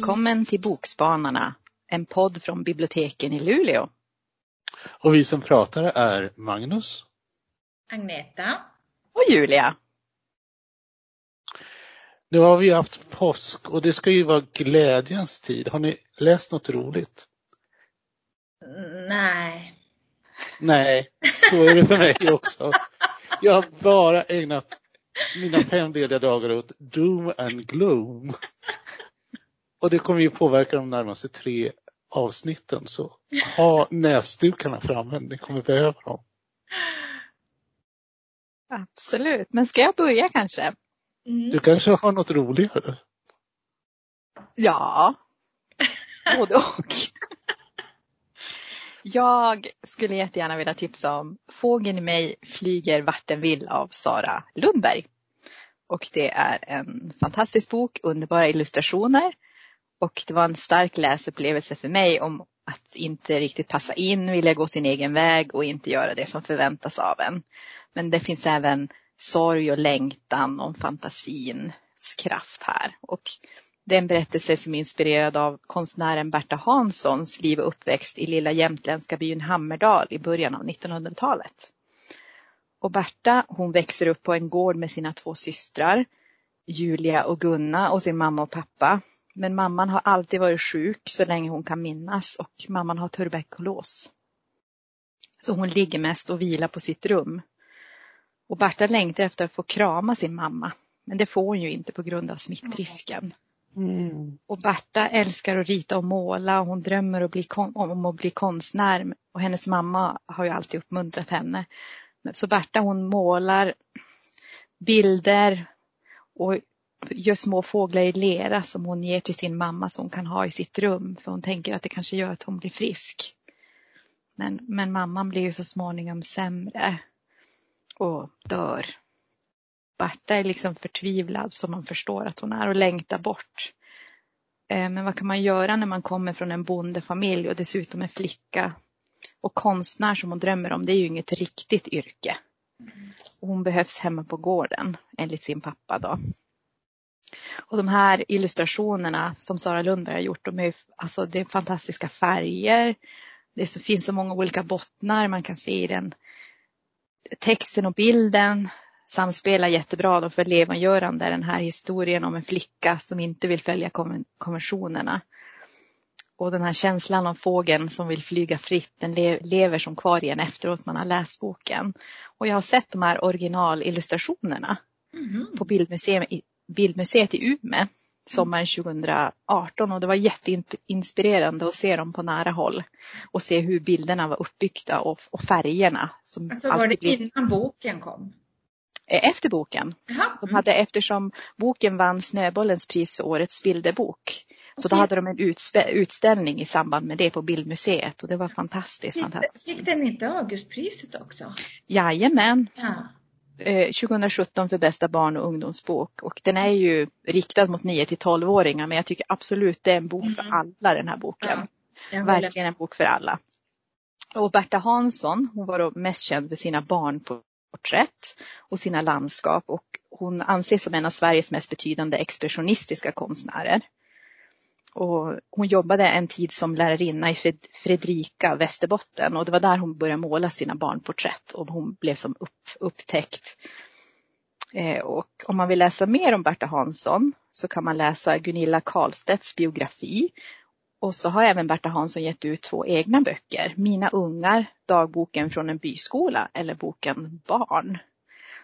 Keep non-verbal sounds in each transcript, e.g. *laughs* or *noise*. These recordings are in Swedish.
Välkommen till Bokspanarna, en podd från biblioteken i Luleå. Och vi som pratar är Magnus. Agneta. Och Julia. Nu har vi haft påsk och det ska ju vara glädjens tid. Har ni läst något roligt? Nej. Nej, så är det för mig också. Jag har bara ägnat mina fem lediga dagar åt doom and gloom. Och det kommer ju påverka de närmaste tre avsnitten så ha *laughs* näsdukarna framme, ni kommer behöva dem. Absolut, men ska jag börja kanske? Mm. Du kanske har något roligare? Ja, *laughs* både och. Jag skulle jättegärna vilja tipsa om Fågeln i mig flyger vart den vill av Sara Lundberg. Och det är en fantastisk bok, underbara illustrationer och det var en stark läsupplevelse för mig om att inte riktigt passa in, vilja gå sin egen väg och inte göra det som förväntas av en. Men det finns även sorg och längtan om fantasins kraft här. Och det är en berättelse som är inspirerad av konstnären Berta Hanssons liv och uppväxt i lilla jämtländska byn Hammerdal i början av 1900-talet. Och Berta hon växer upp på en gård med sina två systrar, Julia och Gunna och sin mamma och pappa men mamman har alltid varit sjuk så länge hon kan minnas och mamman har tuberkulos. Så hon ligger mest och vilar på sitt rum. Och Berta längtar efter att få krama sin mamma. Men det får hon ju inte på grund av smittrisken. Mm. Och Berta älskar att rita och måla och hon drömmer att bli om att bli konstnär. Och hennes mamma har ju alltid uppmuntrat henne. Så Berta hon målar bilder och gör små fåglar i lera som hon ger till sin mamma som hon kan ha i sitt rum. För hon tänker att det kanske gör att hon blir frisk. Men, men mamman blir ju så småningom sämre och dör. Berta är liksom förtvivlad som man förstår att hon är och längtar bort. Eh, men vad kan man göra när man kommer från en bondefamilj och dessutom en flicka? Och konstnär som hon drömmer om, det är ju inget riktigt yrke. hon behövs hemma på gården enligt sin pappa då. Och de här illustrationerna som Sara Lundberg har gjort, de är, alltså, det är fantastiska färger. Det finns så många olika bottnar man kan se i den. Texten och bilden samspelar jättebra för levandegörande den här historien om en flicka som inte vill följa konventionerna. Och den här känslan av fågeln som vill flyga fritt, den lever som kvar igen efteråt man har läst boken. Och jag har sett de här originalillustrationerna mm. på Bildmuseum Bildmuseet i Umeå sommaren 2018 och det var jätteinspirerande att se dem på nära håll och se hur bilderna var uppbyggda och, och färgerna. Som alltså var det blir... innan boken kom? Eh, efter boken. Aha. De hade, eftersom boken vann Snöbollens pris för årets bilderbok så då hade de en utställning i samband med det på Bildmuseet och det var fantastiskt. fantastiskt. Fick den inte Augustpriset också? Jajamän. Ja. 2017 eh, för bästa barn och ungdomsbok och den är ju riktad mot 9 till 12-åringar men jag tycker absolut det är en bok för mm. alla den här boken. Ja, Verkligen en bok för alla. Och Berta Hansson, hon var då mest känd för sina barnporträtt och sina landskap och hon anses som en av Sveriges mest betydande expressionistiska konstnärer. Och hon jobbade en tid som lärarinna i Fredrika, Västerbotten och det var där hon började måla sina barnporträtt och hon blev som upp, upptäckt. Eh, och om man vill läsa mer om Berta Hansson så kan man läsa Gunilla Karlstedts biografi. Och så har även Berta Hansson gett ut två egna böcker, Mina ungar, dagboken från en byskola eller boken Barn.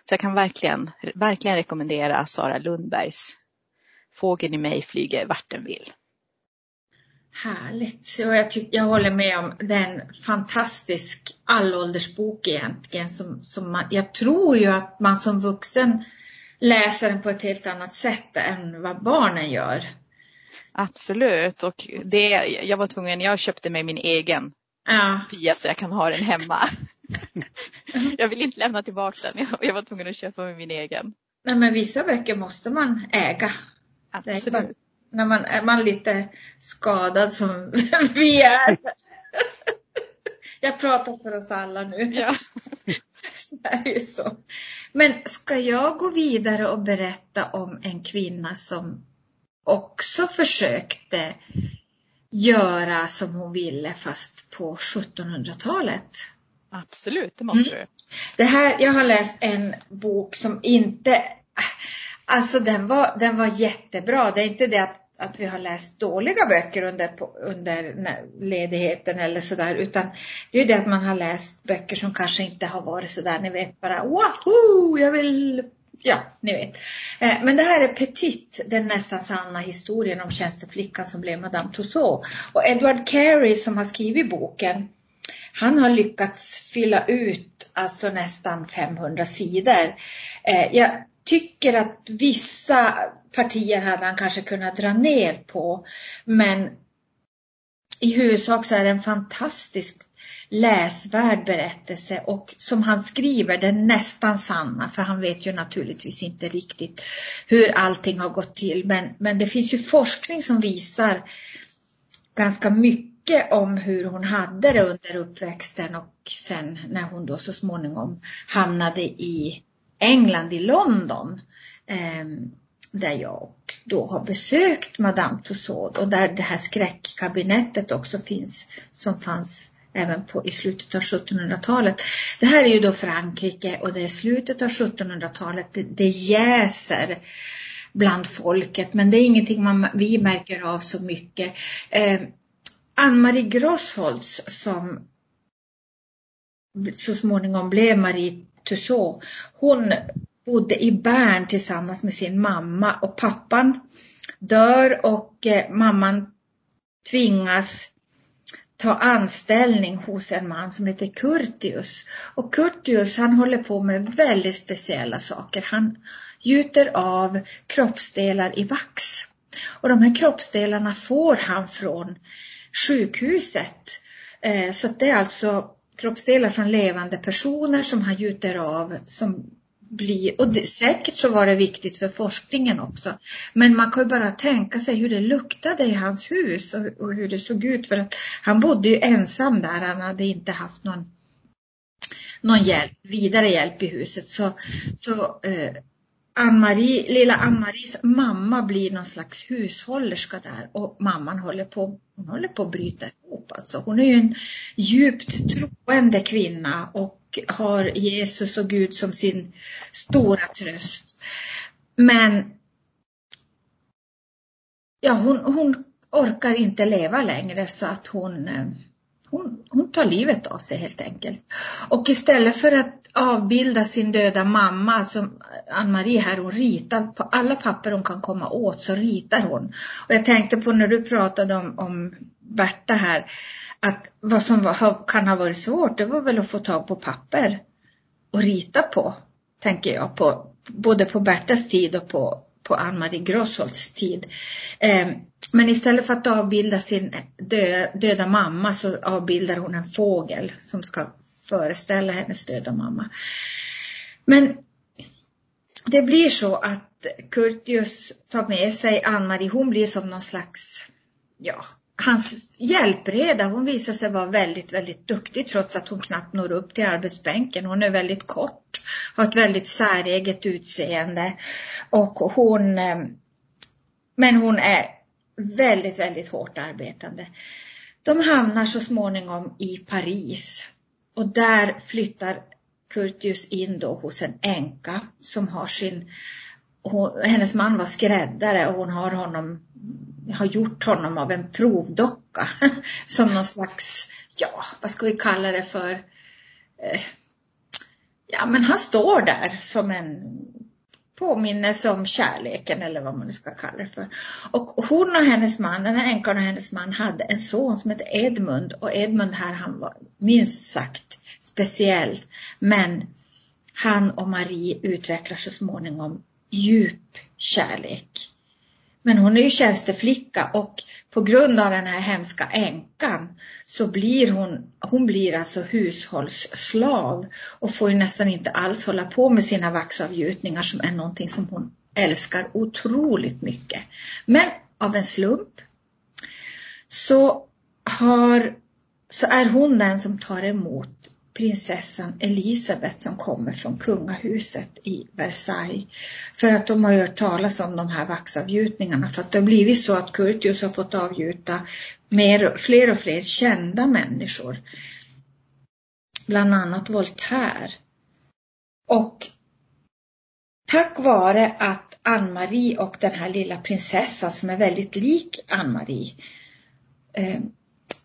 Så jag kan verkligen, verkligen rekommendera Sara Lundbergs Fågeln i mig flyger vart den vill. Härligt. Och jag, tycker, jag håller med om den fantastisk allåldersbok egentligen. Som, som man, jag tror ju att man som vuxen läser den på ett helt annat sätt än vad barnen gör. Absolut och det, jag var tvungen, jag köpte mig min egen ja. kopia så jag kan ha den hemma. *laughs* jag vill inte lämna tillbaka den och jag var tvungen att köpa mig min egen. Nej men vissa böcker måste man äga. Absolut när man är man lite skadad som *laughs* vi är. Jag pratar för oss alla nu. Ja. *laughs* Så är det så. Men ska jag gå vidare och berätta om en kvinna som också försökte göra som hon ville fast på 1700-talet. Absolut, det måste mm. du. Det här, jag har läst en bok som inte, alltså den var, den var jättebra. Det är inte det att, att vi har läst dåliga böcker under, under ledigheten eller sådär utan det är det att man har läst böcker som kanske inte har varit sådär, ni vet bara wahoo, jag vill ja, ni vet. Eh, men det här är Petit, den nästan sanna historien om tjänsteflickan som blev Madame Tussauds. Och Edward Carey som har skrivit boken, han har lyckats fylla ut alltså nästan 500 sidor. Eh, jag tycker att vissa partier hade han kanske kunnat dra ner på, men i huvudsak så är det en fantastisk läsvärd berättelse och som han skriver den nästan sanna för han vet ju naturligtvis inte riktigt hur allting har gått till men, men det finns ju forskning som visar ganska mycket om hur hon hade det under uppväxten och sen när hon då så småningom hamnade i England, i London. Eh, där jag då har besökt Madame Tussauds och där det här skräckkabinettet också finns som fanns även på, i slutet av 1700-talet. Det här är ju då Frankrike och det är slutet av 1700-talet. Det, det jäser bland folket men det är ingenting man, vi märker av så mycket. Eh, Ann-Marie Grossholtz som så småningom blev Marie Tussaud. Hon bodde i Bern tillsammans med sin mamma och pappan dör och eh, mamman tvingas ta anställning hos en man som heter Curtius. Och Curtius han håller på med väldigt speciella saker. Han gjuter av kroppsdelar i vax. Och de här kroppsdelarna får han från sjukhuset. Eh, så det är alltså kroppsdelar från levande personer som han gjuter av som bli, och det, säkert så var det viktigt för forskningen också. Men man kan ju bara tänka sig hur det luktade i hans hus och, och hur det såg ut för att han bodde ju ensam där, han hade inte haft någon någon hjälp, vidare hjälp i huset. Så, så eh, Ann-Marie, lilla Ann-Maries mamma blir någon slags hushållerska där och mamman håller på, hon håller på att bryta ihop. Alltså. Hon är ju en djupt troende kvinna och har Jesus och Gud som sin stora tröst. Men ja, hon, hon orkar inte leva längre så att hon, eh, hon, hon tar livet av sig helt enkelt. Och istället för att avbilda sin döda mamma som Ann-Marie här, hon ritar på alla papper hon kan komma åt så ritar hon. Och jag tänkte på när du pratade om, om Berta här, att vad som var, kan ha varit svårt, det var väl att få tag på papper och rita på, tänker jag, på, både på Bertas tid och på, på Ann-Marie Grossholts tid. Eh, men istället för att avbilda sin dö, döda mamma så avbildar hon en fågel som ska föreställa hennes döda mamma. Men det blir så att Curtius tar med sig Ann-Marie, hon blir som någon slags, ja, hans hjälpreda, hon visar sig vara väldigt, väldigt duktig trots att hon knappt når upp till arbetsbänken. Hon är väldigt kort, har ett väldigt säreget utseende och hon, eh, men hon är väldigt, väldigt hårt arbetande. De hamnar så småningom i Paris och där flyttar Curtius in då hos en änka som har sin, hon, hennes man var skräddare och hon har honom har gjort honom av en provdocka. *laughs* Som någon slags, ja, vad ska vi kalla det för? Eh, ja, men han står där som en påminnelse om kärleken eller vad man nu ska kalla det för. Och hon och hennes man, den här änkan och hennes man hade en son som hette Edmund och Edmund här han var minst sagt speciell. Men han och Marie utvecklar så småningom djup kärlek. Men hon är ju tjänsteflicka och på grund av den här hemska änkan så blir hon, hon blir alltså hushållsslav och får ju nästan inte alls hålla på med sina vaxavgjutningar som är någonting som hon älskar otroligt mycket. Men av en slump så har, så är hon den som tar emot prinsessan Elisabeth som kommer från kungahuset i Versailles. För att de har hört talas om de här vaxavgjutningarna för att det har blivit så att Curtius har fått avgjuta mer, fler och fler kända människor. Bland annat Voltaire. Och tack vare att Ann-Marie och den här lilla prinsessan som är väldigt lik Ann-Marie eh,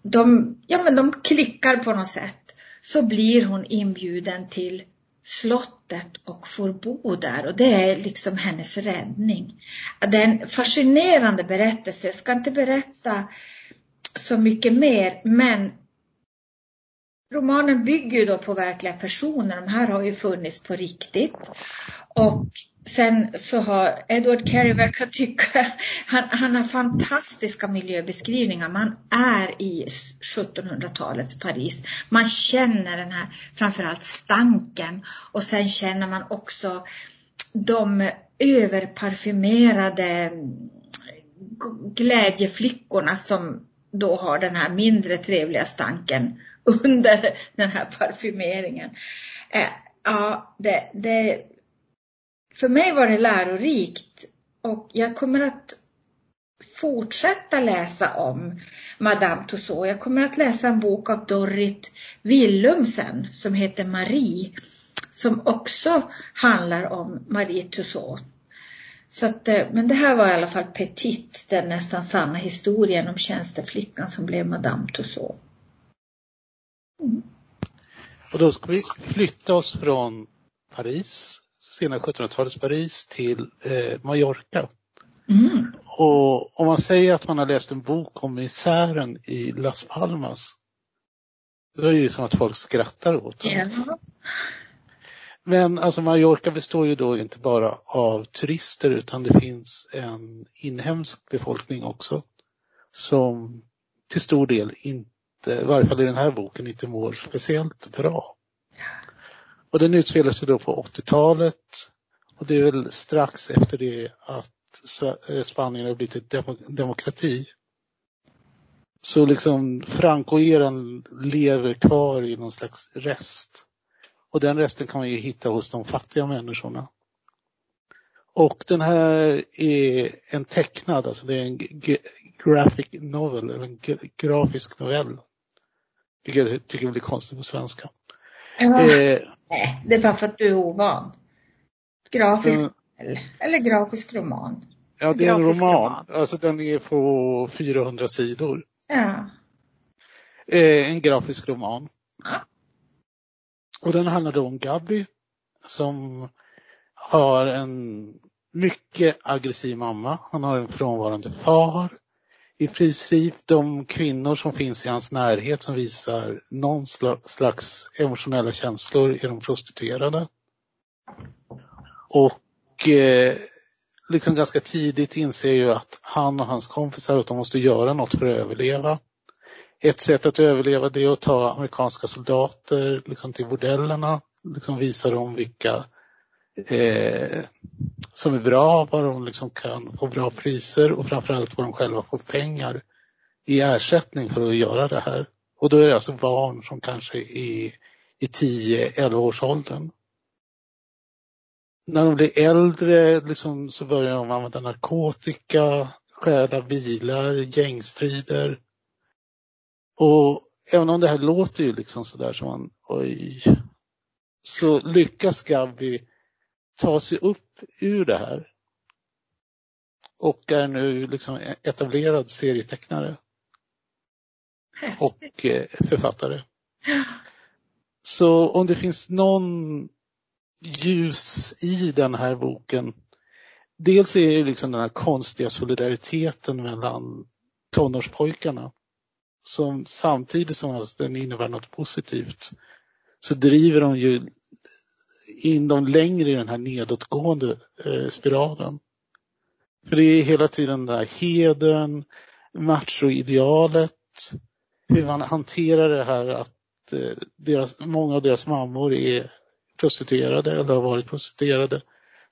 de, ja, men de klickar på något sätt så blir hon inbjuden till slottet och får bo där och det är liksom hennes räddning. Det är en fascinerande berättelse. Jag ska inte berätta så mycket mer men romanen bygger ju då på verkliga personer. De här har ju funnits på riktigt. Och Sen så har Edward Carey, vad jag kan tycka, *laughs* han, han har fantastiska miljöbeskrivningar. Man är i 1700-talets Paris. Man känner den här, framförallt stanken. Och sen känner man också de överparfymerade glädjeflickorna som då har den här mindre trevliga stanken *laughs* under den här parfymeringen. Eh, ja, det, det för mig var det lärorikt och jag kommer att fortsätta läsa om Madame Tussauds. Jag kommer att läsa en bok av Dorrit Willumsen som heter Marie som också handlar om Marie Tussauds. Så att, eh, men det här var i alla fall Petit, den nästan sanna historien om tjänsteflickan som blev Madame Tussauds. Mm. Och då ska vi flytta oss från Paris sena 1700-talets Paris till eh, Mallorca. Mm. Och om man säger att man har läst en bok om misären i Las Palmas, då är det ju som att folk skrattar åt det. Yeah. Men alltså Mallorca består ju då inte bara av turister utan det finns en inhemsk befolkning också som till stor del inte, i varje fall i den här boken, inte mår speciellt bra. Och den utspelar sig då på 80-talet och det är väl strax efter det att eh, Spanien har blivit en demokrati. Så liksom Franco-eran lever kvar i någon slags rest. Och den resten kan man ju hitta hos de fattiga människorna. Och den här är en tecknad, alltså det är en graphic novel, eller en grafisk novell. Vilket jag tycker blir konstigt på svenska. Ja. Eh, Nej, det är bara för att du är ovan. Grafisk mm. eller grafisk roman. Ja, det är en roman. roman. Alltså den är på 400 sidor. Ja. Eh, en grafisk roman. Ja. Och den handlar då om Gabby som har en mycket aggressiv mamma. Han har en frånvarande far i princip de kvinnor som finns i hans närhet som visar någon slags emotionella känslor är de prostituerade. Och eh, liksom ganska tidigt inser ju att han och hans kompisar att de måste göra något för att överleva. Ett sätt att överleva det är att ta amerikanska soldater liksom till bordellerna, liksom visa dem vilka eh, som är bra, var de liksom kan få bra priser och framförallt vad de själva får pengar i ersättning för att göra det här. Och då är det alltså barn som kanske är i 10-11 års åldern. När de blir äldre liksom, så börjar de använda narkotika, stjäla bilar, gängstrider. Och även om det här låter ju liksom sådär som man, oj, så lyckas Gabby ta sig upp ur det här. Och är nu liksom etablerad serietecknare. Och eh, författare. Så om det finns någon ljus i den här boken. Dels är det liksom den här konstiga solidariteten mellan tonårspojkarna. Som samtidigt som den innebär något positivt så driver de ju in dem längre i den här nedåtgående eh, spiralen. För det är hela tiden den här heden, machoidealet, hur man hanterar det här att eh, deras, många av deras mammor är prostituerade eller har varit prostituerade.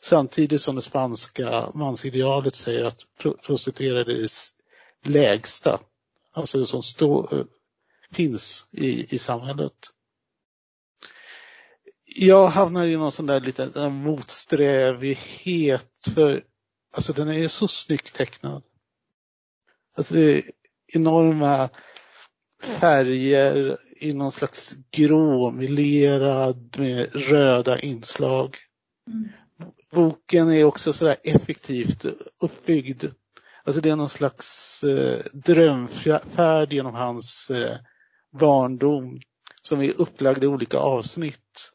Samtidigt som det spanska mansidealet säger att prostituerade är det lägsta, alltså det som stå, eh, finns i, i samhället jag hamnar i någon sån där liten motsträvighet för alltså den är så snyggt tecknad. Alltså det är enorma färger i någon slags gråmelerad med röda inslag. Mm. Boken är också sådär effektivt uppbyggd. Alltså det är någon slags eh, drömfärd genom hans eh, barndom som är upplagd i olika avsnitt.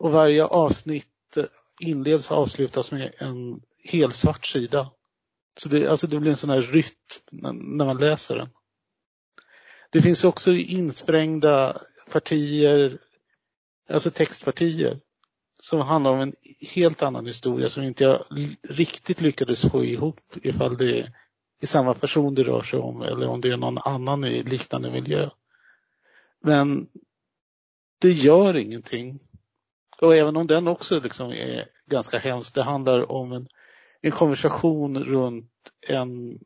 Och varje avsnitt inleds och avslutas med en helsvart sida. Så det, alltså det blir en sån här rytm när man läser den. Det finns också insprängda partier, alltså textpartier, som handlar om en helt annan historia som inte jag riktigt lyckades få ihop ifall det är samma person det rör sig om eller om det är någon annan i liknande miljö. Men det gör ingenting. Och även om den också liksom är ganska hemsk, det handlar om en, en konversation runt en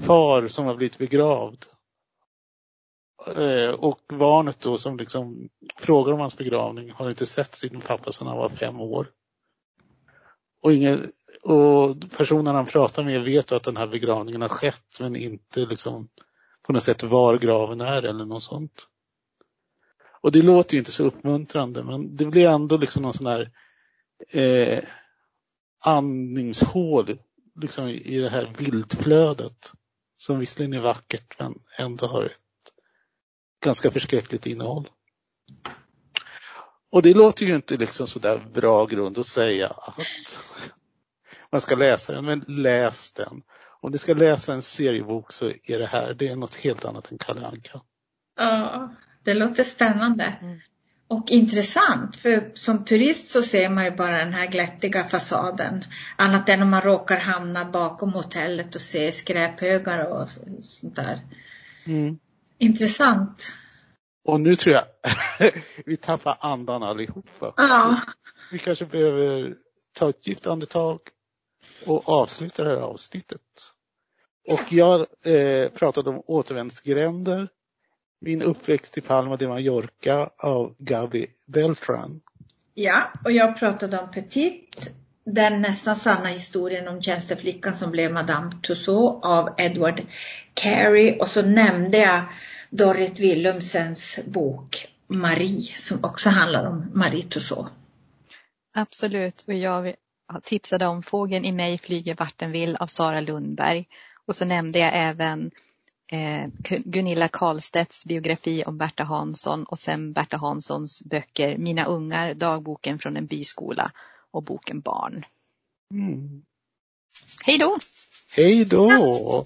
far som har blivit begravd. Eh, och barnet då som liksom frågar om hans begravning har inte sett sin pappa sedan han var fem år. Och, ingen, och personen han pratar med vet att den här begravningen har skett men inte liksom på något sätt var graven är eller något sånt. Och det låter ju inte så uppmuntrande men det blir ändå liksom någon sån här eh, andningshål liksom i det här bildflödet som visserligen är vackert men ändå har ett ganska förskräckligt innehåll. Och det låter ju inte liksom sådär bra grund att säga att man ska läsa den, men läs den. Om du ska läsa en seriebok så är det här, det är något helt annat än Kalle Anka. Ja, det låter spännande. Mm. Och intressant, för som turist så ser man ju bara den här glättiga fasaden. Annat än om man råkar hamna bakom hotellet och se skräphögar och sånt där. Mm. Intressant. Och nu tror jag *laughs* vi tappar andan allihopa. Ja. vi kanske behöver ta ett djupt andetag och avsluta det här avsnittet. Och jag eh, pratade om återvändsgränder min uppväxt i Palma de Mallorca av Gabi Beltran. Ja, och jag pratade om Petit, den nästan sanna historien om tjänsteflickan som blev Madame Tussauds av Edward Carey och så nämnde jag Dorrit Willumsens bok Marie som också handlar om Marie Tussauds. Absolut, och jag tipsade om Fågeln i mig flyger vart den vill av Sara Lundberg och så nämnde jag även Gunilla Karlstedts biografi om Berta Hansson och sen Berta Hanssons böcker Mina ungar, dagboken från en byskola och boken Barn. Mm. Hej då! Hej då!